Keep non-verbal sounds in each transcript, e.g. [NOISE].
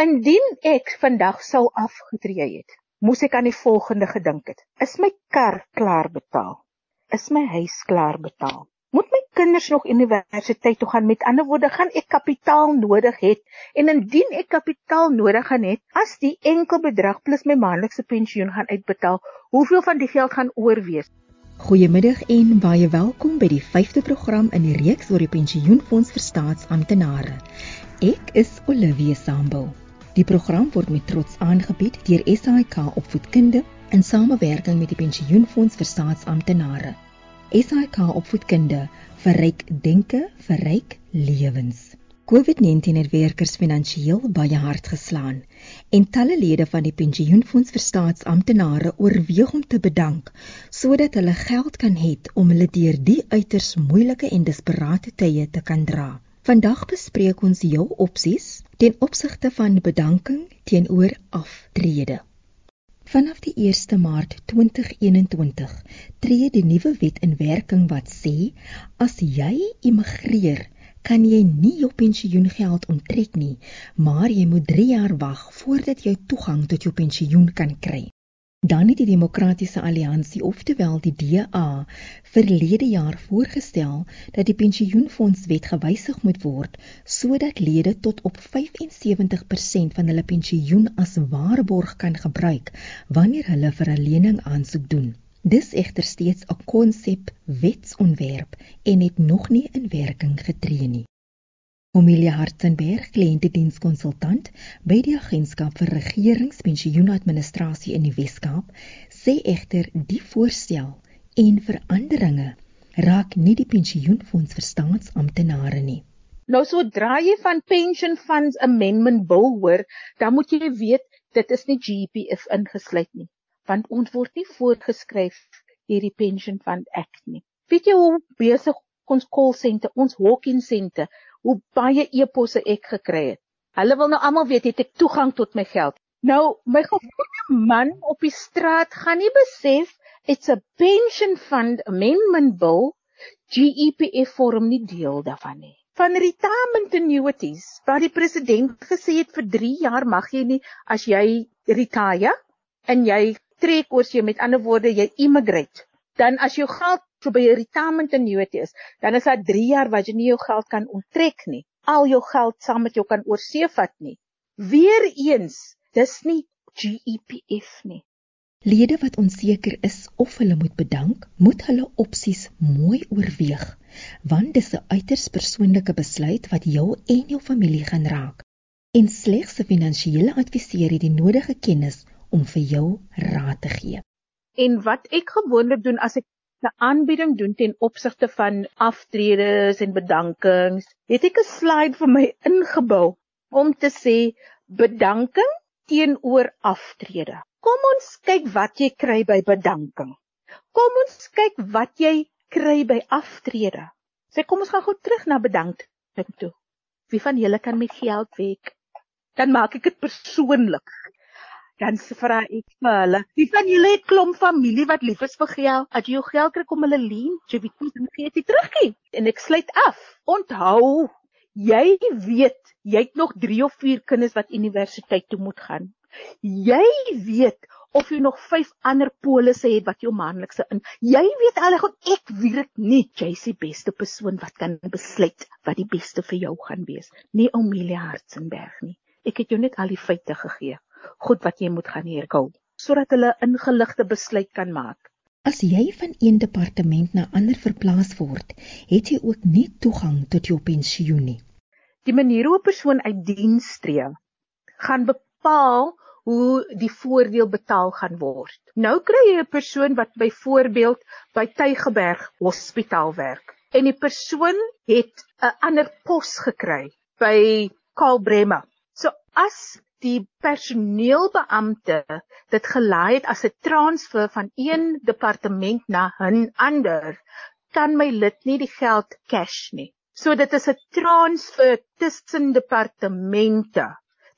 Indien ek vandag sou afgetree het, moes ek aan die volgende gedink het. Is my kar klaar betaal? Is my huis klaar betaal? Moet my kinders nog universiteit toe gaan? Met ander woorde, gaan ek kapitaal nodig het? En indien ek kapitaal nodig gaan het, as die enkel bedrag plus my maandelikse pensioen gaan uitbetaal, hoeveel van die geld gaan oorwees? Goeiemiddag en baie welkom by die 5de program in die reeks oor die pensioenfonds vir staatsamptenare. Ek is Olivia Sambo. Die program word met trots aangebied deur SAIK Opvoedkunde in samewerking met die Pensioenfonds vir staatsamptenare. SAIK Opvoedkunde verryk denke, verryk lewens. COVID-19 het werkers finansiëel baie hard geslaan en talle lede van die pensioenfonds vir staatsamptenare oorweeg om te bedank sodat hulle geld kan hê om hulle deur die uiters moeilike en desperate tye te kan dra. Vandag bespreek ons jou opsies ten opsigte van bedanking teenoor aftrede. Vanaf die 1 Maart 2021 tree die nuwe wet in werking wat sê as jy immigreer kan jy nie jou pensioengeld onttrek nie, maar jy moet 3 jaar wag voordat jy toegang tot jou pensioen kan kry. Dan het die Demokratiese Alliansie, oftewel die DA, verlede jaar voorgestel dat die pensioenfondswet gewysig moet word sodat lede tot op 75% van hulle pensioen as waarborg kan gebruik wanneer hulle vir 'n lening aansoek doen. Dis egter steeds 'n konsep wetsontwerp en het nog nie in werking getree nie. Omilia Hartenberg, kliëntedienskonsultant by die Agentskap vir Regeringspensioenadministrasie in die Wes-Kaap, sê egter die voorstel en veranderinge raak nie die pensioenfonds vir staatsamptenare nie. Nou sodra jy van Pension Funds Amendment Bill hoor, dan moet jy weet dit is nie GPF ingesluit nie want ons word nie voorgeskryf deur die Pension Fund Act nie. Weet jy hoe besig ons call center, ons walk-in sente, hoe baie e-posse ek gekry het. Hulle wil nou almal weet het ek toegang tot my geld. Nou my gewone man op die straat gaan nie besef it's a pension fund amendment bill GEPF vorm nie deel daarvan nie. Van retirement annuities, waar die president gesê het vir 3 jaar mag jy nie as jy retire en jy trek oor jy met ander woorde jy immigrate dan as jou geld so by 'n retirement annuity is dan is daar 3 jaar wat jy nie jou geld kan onttrek nie al jou geld saam met jou kan oorsee vat nie weereens dis nie GEPF nie Lede wat onseker is of hulle moet bedank, moet hulle opsies mooi oorweeg, want dis 'n uiters persoonlike besluit wat jou en jou familie gaan raak. En slegs 'n finansiële adviseur het die nodige kennis om vir jou raad te gee. En wat ek gewoonlik doen as ek 'n aanbieding doen ten opsigte van aftredes en bedankings, het ek 'n slide vir my ingebou om te sê bedanking teenoor aftrede. Kom ons kyk wat jy kry by bedanking. Kom ons kyk wat jy kry by aftrede. Sê kom ons gaan gou terug na bedanking toe. Wie van julle kan met geld werk? Dan maak ek dit persoonlik dan vra ek vir hulle, wie van julle het klomp familie wat lief is vir geld? As jy jou geld kry kom hulle leen, jy weet nie dan gee jy dit terug nie. En ek sluit af. Onthou, jy weet, jy het nog 3 of 4 kinders wat universiteit toe moet gaan. Jy weet of jy nog 5 ander polisse het wat jou maandelikse in. Jy weet al goed ek weet nie. Jy is die beste persoon wat kan besluit wat die beste vir jou gaan wees. Nie Amelia Hartzenberg nie. Ek het jou net al die feite gegee goed wat jy moet gaan herkou sodat hulle ingeligte besluit kan maak. As jy van een departement na ander verplaas word, het jy ook nie toegang tot jou pensioen nie. Die manier hoe 'n persoon uit diens tree, gaan bepaal hoe die voordeel betaal gaan word. Nou kry jy 'n persoon wat byvoorbeeld by Tygerberg Hospitaal werk en die persoon het 'n ander pos gekry by Karl Bremer. So as die personeelbeampte dit gelaai het as 'n transfer van een departement na 'n ander, kan my lid nie die geld cash nie. So dit is 'n transfer tussen departemente.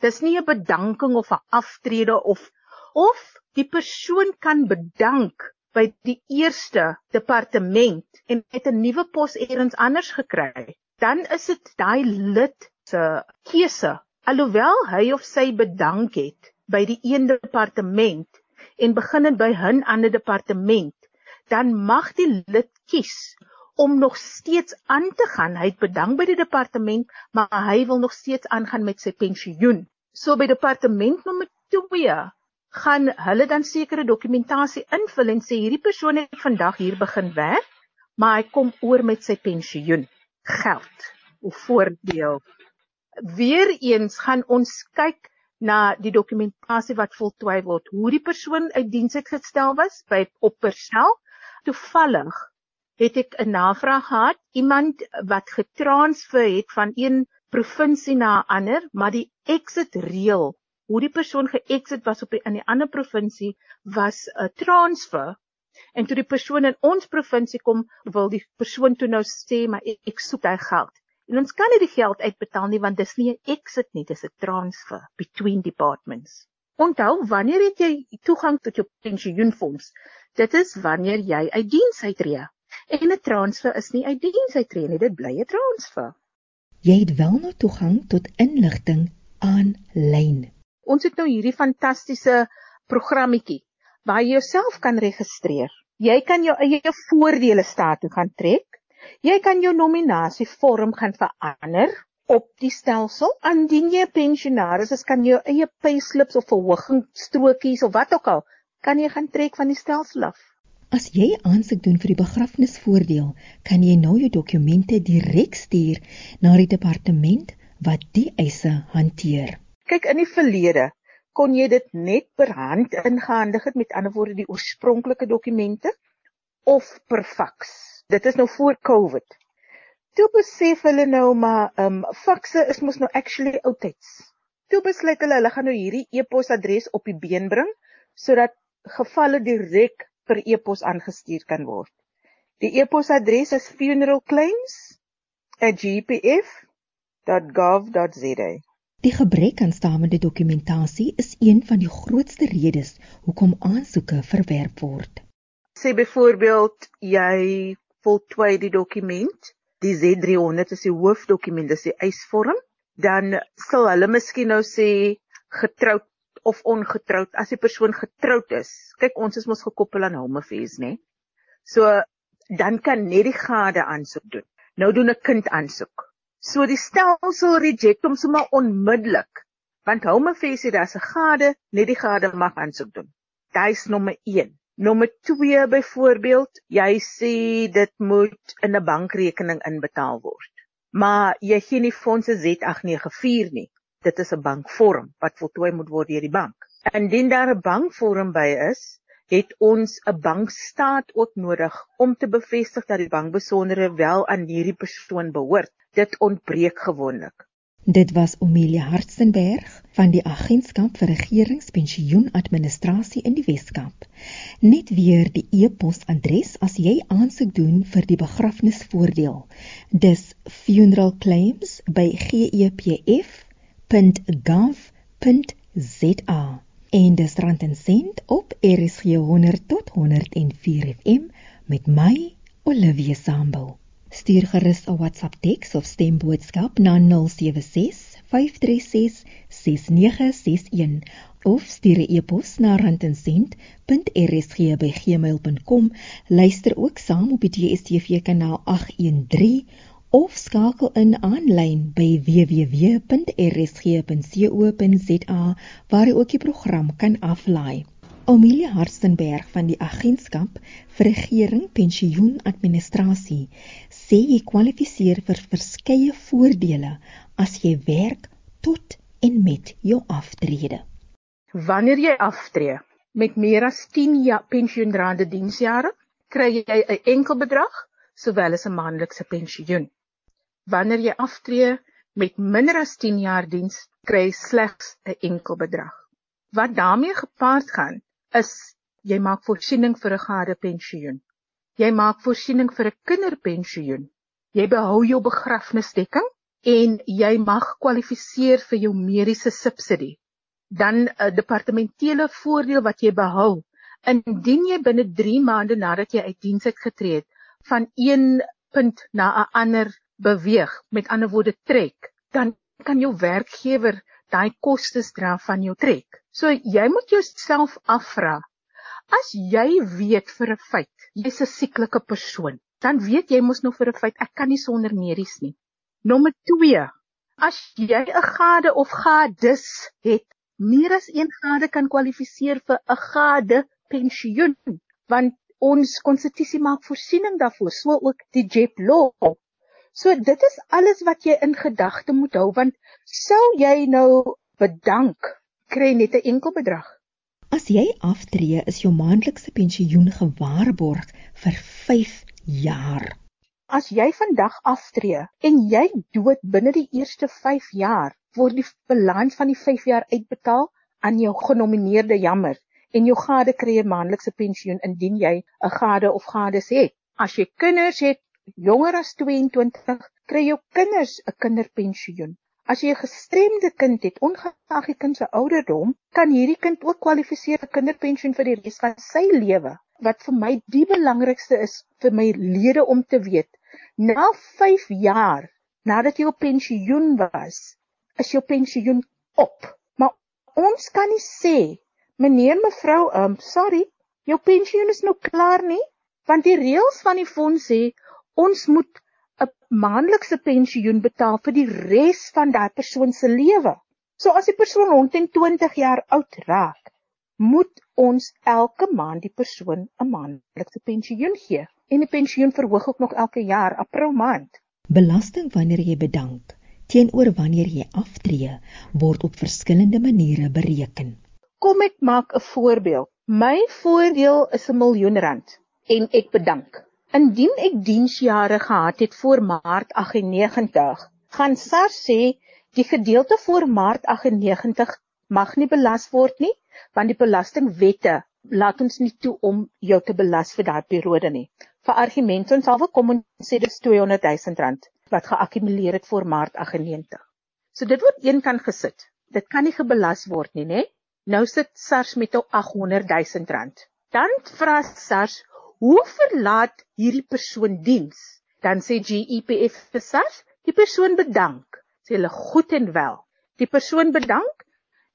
Dis nie 'n bedanking of 'n aftrede of of die persoon kan bedank by die eerste departement en het 'n nuwe pos elders anders gekry. Dan is dit daai lid se keuse alhoewel hy of sy bedank het by die een departement en begin dit by 'n ander departement, dan mag die lid kies om nog steeds aan te gaan. Hy het bedank by die departement, maar hy wil nog steeds aangaan met sy pensioen. So by departement nommer 2 gaan hulle dan sekere dokumentasie invul en sê hierdie persoon het vandag hier begin werk, maar hy kom oor met sy pensioen geld of voordeel. Weereens gaan ons kyk na die dokumentasie wat voltooi word, hoe die persoon uit diens uitgestel was by op perseel. Toevallig het ek 'n navraag gehad, iemand wat getransfer het van een provinsie na 'n ander, maar die exit reël, hoe die persoon geexit was op die, in die ander provinsie was 'n transfer. En toe die persoon in ons provinsie kom, wil die persoon toe nou sê, maar ek, ek soek hy geld. En ons kan nie die geld uitbetaal nie want dis nie 'n exit nie, dis 'n transfer between departments. Onthou, wanneer het jy toegang tot jou pensioenfonds? Dit is wanneer jy uit diens uittreë. En 'n transfer is nie uit diens uittreë nie, dit bly 'n transfer. Jy het wel nou toegang tot inligting aanlyn. Ons het nou hierdie fantastiese programmetjie waar jy jouself kan registreer. Jy kan jou eie voordele staat toe gaan trek Jy kan jou nominasievorm gaan verander op die stelsel. Indien jy 'n pensionaris is, kan jy jou eie payslips of verhogingsstrokies of wat ook al, kan jy gaan trek van die stelsel af. As jy aansoek doen vir die begrafnisvoordeel, kan jy nou jou dokumente direk stuur na die departement wat die eise hanteer. Kyk in die verlede kon jy dit net per hand ingehandig het met ander woorde die oorspronklike dokumente of per faks dit is nou voor Covid. Toe besef hulle nou maar ehm um, fakse is mos nou actually oudtyds. Toe besluit hulle hulle gaan nou hierdie e-posadres op die been bring sodat gevalle direk per e-pos aangestuur kan word. Die e-posadres is funeralclaims@gpf.gov.za. Die gebrek aan stamende dokumentasie is een van die grootste redes hoekom aansoeke verwerp word. Sê byvoorbeeld jy voltooi die dokument. Die Z300 is die hoofdokument, dis die eisvorm. Dan sal hulle miskien nou sê getroud of ongetroud as die persoon getroud is. Kyk, ons is mos gekoppel aan home affairs, né? So dan kan net die gade aansoek doen. Nou doen 'n kind aansoek. So die stelsel reject hom sommer onmiddellik. Want home affairs sê daar's 'n gade, net die gade mag aansoek doen. Dit is nommer 1. Nommer 2 byvoorbeeld, jy sê dit moet in 'n bankrekening inbetaal word. Maar jy gee nie fondse Z894 nie. Dit is 'n bankvorm wat voltooi moet word deur die bank. Indien daar 'n bankvorm by is, het ons 'n bankstaat ook nodig om te bevestig dat die bankbesonderhede wel aan hierdie persoon behoort. Dit ontbreek gewoonlik. Dit was Omelia Hartzenberg van die Agentskap vir Regeringspensioenadministrasie in die Weskaap. Net weer die e-posadres as jy aansoek doen vir die begrafnisvoordeel. Dis funeralclaims@gepf.gov.za. En dis rand en sent op RSG 100 tot 104 FM met my Olivia Sambul. Stuur gerus 'n WhatsApp teks of stemboodskap na 076 536 6961 of stuur 'n e-pos na randencent.rsg@gmail.com. Luister ook saam op die DSTV kanaal 813 of skakel in aanlyn by www.rsg.co.za waar jy ook die program kan aflaai. Amelia Hartzenberg van die Agentskap vir Regering Pensioenadministrasie sê jy kwalifiseer vir verskeie voordele as jy werk tot en met jou aftrede. Wanneer jy aftree met meer as 10 jaar pensioenrande diensjare, kry jy 'n enkel bedrag sowel as 'n maandelikse pensioen. Wanneer jy aftree met minder as 10 jaar diens, kry jy slegs 'n enkel bedrag. Wat daarmee gepaard gaan, is jy maak voorsiening vir 'n gade pensioen. Jy maak voorsiening vir 'n kinderpensioen. Jy behou jou begrafnisdekking en jy mag kwalifiseer vir jou mediese subsidie. Dan 'n uh, departementele voordeel wat jy behou indien jy binne 3 maande nadat jy uit diens uitgetree het van een punt na 'n ander beweeg, met ander woorde trek, dan kan jou werkgewer daai kostes dra van jou trek. So jy moet jouself afvra. As jy weet vir 'n feit jy's 'n sieklike persoon, dan weet jy mos nog vir 'n feit ek kan nie sonder medies nie. Nommer 2. As jy 'n gade of gades het, meer as een gade kan kwalifiseer vir 'n gade pensioen, want ons konstitusie maak voorsiening daarvoor, so ook die JEP law. So dit is alles wat jy in gedagte moet hou want sou jy nou bedank kry net 'n enkel bedrag. As jy aftree, is jou maandelikse pensioen gewaarborg vir 5 jaar. As jy vandag aftree en jy dood binne die eerste 5 jaar, word die balans van die 5 jaar uitbetaal aan jou genomineerde jammer en jou gade kry 'n maandelikse pensioen indien jy 'n gade of gades het. As jy kinders het jonger as 22, kry jou kinders 'n kinderpensioen. As jy 'n gestremde kind het, ongeag die kind se ouderdom, kan hierdie kind ook kwalifiseer vir kinderpensioen vir die res van sy lewe. Wat vir my die belangrikste is vir my lede om te weet, na 5 jaar nadat jy op pensioen was, is jou pensioen op. Maar ons kan nie sê Meneer mevrou, um sorry, jou pensioen is nou klaar nie, want die reëls van die fonds sê ons moet maandelikse pensioen betaal vir die res van daai persoon se lewe. So as die persoon 120 jaar oud raak, moet ons elke maand die persoon 'n maandelikse pensioen gee. En die pensioen verhoog ook nog elke jaar april maand. Belasting wanneer jy bedank teenoor wanneer jy aftree word op verskillende maniere bereken. Kom ek maak 'n voorbeeld. My voordeel is 'n miljoen rand en ek bedank. Indien ek diensjare gehad het voor Maart 98, gaan SARS sê die gedeelte voor Maart 98 mag nie belas word nie, want die belastingwette laat ons nie toe om jou te belas vir daardie periode nie. Vir argumente ons sal kom ons sê dis 200 000 rand wat geakkumuleer het voor Maart 98. So dit word eenkant gesit. Dit kan nie gebelas word nie, né? Nou sit SARS met 'n 800 000 rand. Dan vra SARS, "Hoe verlaat hierdie persoon diens?" Dan sê GEPF SARS, "Die persoon bedank." Sê hulle goed en wel. Die persoon bedank.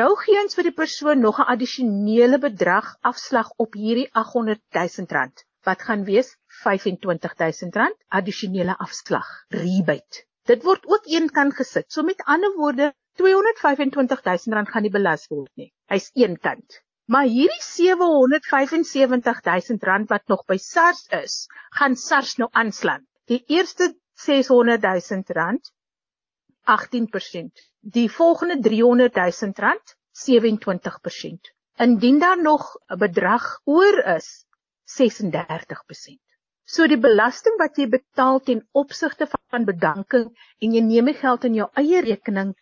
Nou gee ons vir die persoon nog 'n addisionele bedrag afslag op hierdie 800 000 rand. Wat gaan wees? 25 000 rand addisionele afslag, rebate. Dit word ook eenkant gesit. So met ander woorde, 225 000 rand gaan nie belas word nie. Hy's eenkant. Maar hierdie 775 000 rand wat nog by SARS is, gaan SARS nou aanslaan. Die eerste 600 000 rand 18%. Die volgende 300 000 rand 27%. Indien daar nog 'n bedrag oor is, 36%. So die belasting wat jy betaal ten opsigte van bedanking en jy neem die geld in jou eie rekening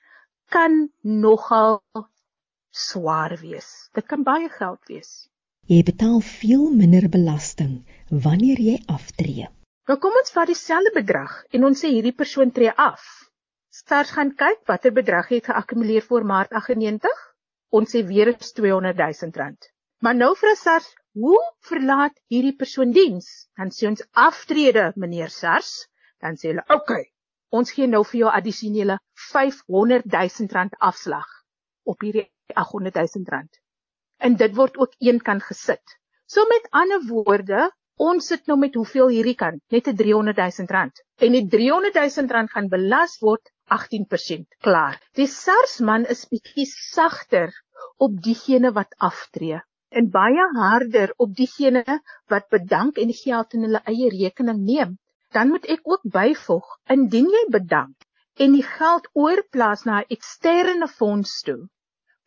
kan nogal swaar wees. Dit kan baie geld wees. Jy betaal veel minder belasting wanneer jy aftree. Nou kom ons vat dieselfde bedrag en ons sê hierdie persoon tree af. SARS gaan kyk watter bedrag het geakkumuleer voor Maart 98. Ons sê weer is 200 000 rand. Maar nou vra SARS, hoe verlaat hierdie persoon diens? Dan sê ons aftrede, meneer SARS. Dan sê hulle, "Oké, okay, ons gee nou vir jou addisionele 500 000 rand afslag op hierdie 800 000 rand. En dit word ook eenkant gesit. So met ander woorde, ons sit nou met hoeveel hierdie kant? Net 'n 300 000 rand. En die 300 000 rand gaan belas word 18% klaar. Die SARS-man is bietjie sagter op diegene wat aftree en baie harder op diegene wat bedank en geld in hulle eie rekening neem dan moet ek ook byvoeg indien jy bedank en die geld oorplaas na 'n eksterne fonds toe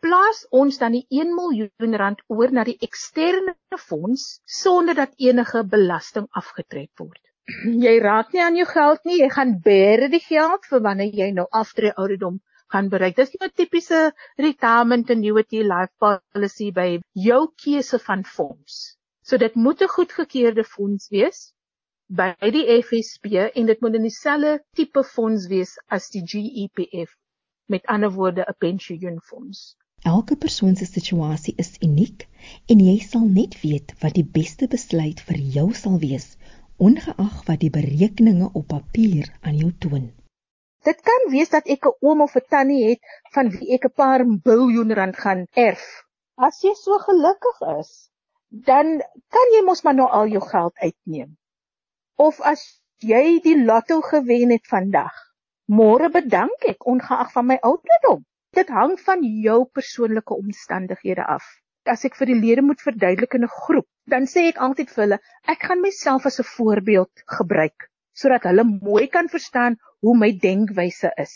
plaas ons dan die 1 miljoen rand oor na die eksterne fonds sonder dat enige belasting afgetrek word. [CLEARS THROAT] Jy raak nie aan jou geld nie jy gaan bære die geld vir wanneer jy nou aftree ouderdom gaan bereik. Dis nou 'n tipiese retirement annuity life policy by jou keuse van fonds. So dit moet 'n goedgekeurde fonds wees by die FSP en dit moet in dieselfde tipe fonds wees as die GEPF met ander woorde 'n pensioenfonds. Elke persoon se situasie is uniek en jy sal net weet wat die beste besluit vir jou sal wees ongeag wat die berekeninge op papier aan jou toon. Dit kan wees dat ek 'n oom of 'n tannie het van wie ek 'n paar biljoen rand gaan erf. As jy so gelukkig is, dan kan jy mos maar nou al jou geld uitneem. Of as jy die lotto gewen het vandag, môre bedank ek ongeag van my ouderdom. Dit hang van jou persoonlike omstandighede af. As ek vir die lede moet verduidelik in 'n groep, dan sê ek altyd vir hulle, ek gaan myself as 'n voorbeeld gebruik sodat hulle mooi kan verstaan hoe my denkwyse is.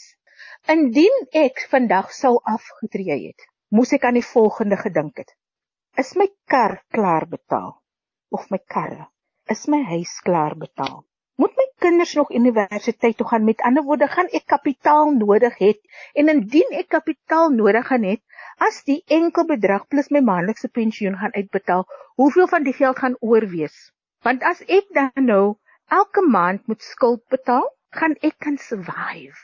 Indien ek vandag sou afgetree het, moes ek aan die volgende gedink het. Is my kar klaar betaal? Of my karre? Is my huis klaar betaal? Moet my kinders nog universiteit toe gaan? Met ander woorde, gaan ek kapitaal nodig hê? En indien ek kapitaal nodig gaan hê, as die enkel bedrag plus my maandelikse pensioen gaan uitbetaal, hoeveel van die geld gaan oorwees? Want as ek dan nou elke maand moet skuld betaal, gaan ek kan survive.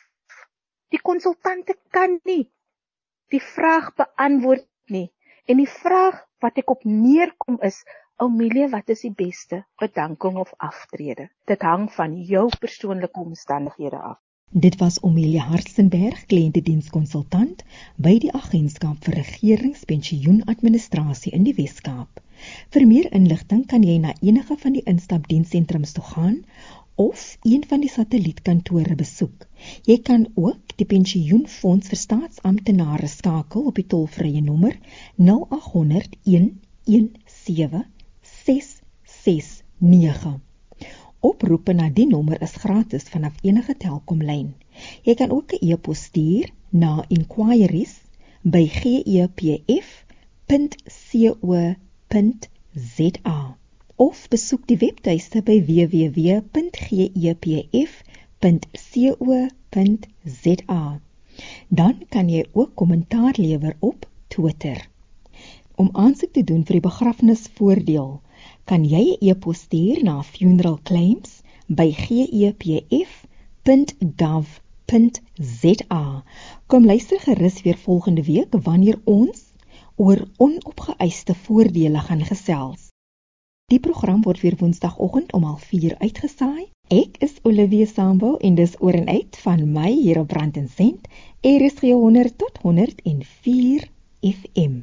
Die konsultante kan nie die vraag beantwoord nie. En die vraag wat ek op neerkom is, Oumilie, wat is die beste bedanking of aftrede? Dit hang van jou persoonlike omstandighede af. Dit was Omelia Hartzenberg, kliëntedienskonsultant by die Agentskap vir Regeringspensioenadministrasie in die Wes-Kaap. Vir meer inligting kan jy na enige van die instapdienssentrums toe gaan of een van die satellietkantore besoek. Jy kan ook die Pensioenfonds vir Staatsamptenare skakel op die tolvrye nommer 0800 117 669. Oproepe na die nommer is gratis vanaf enige Telkomlyn. Jy kan ook 'n e-pos stuur na inquiries@gepf.co.za of besoek die webtuiste by www.gepf.co.za. Dan kan jy ook kommentaar lewer op Twitter. Om aansoek te doen vir die begrafnisvoordeel kan jy 'n e-pos stuur na funeralclaims@gepf.gov.za. Kom luister gerus weer volgende week wanneer ons oor onopgeëiste voordele gaan gesels. Die program word weer Woensdagoggend om 04:30 uitgesaai. Ek is Olivia Sambo en dis oor en uit van my hier op Brand en Sent. Is 100 tot 104 FM.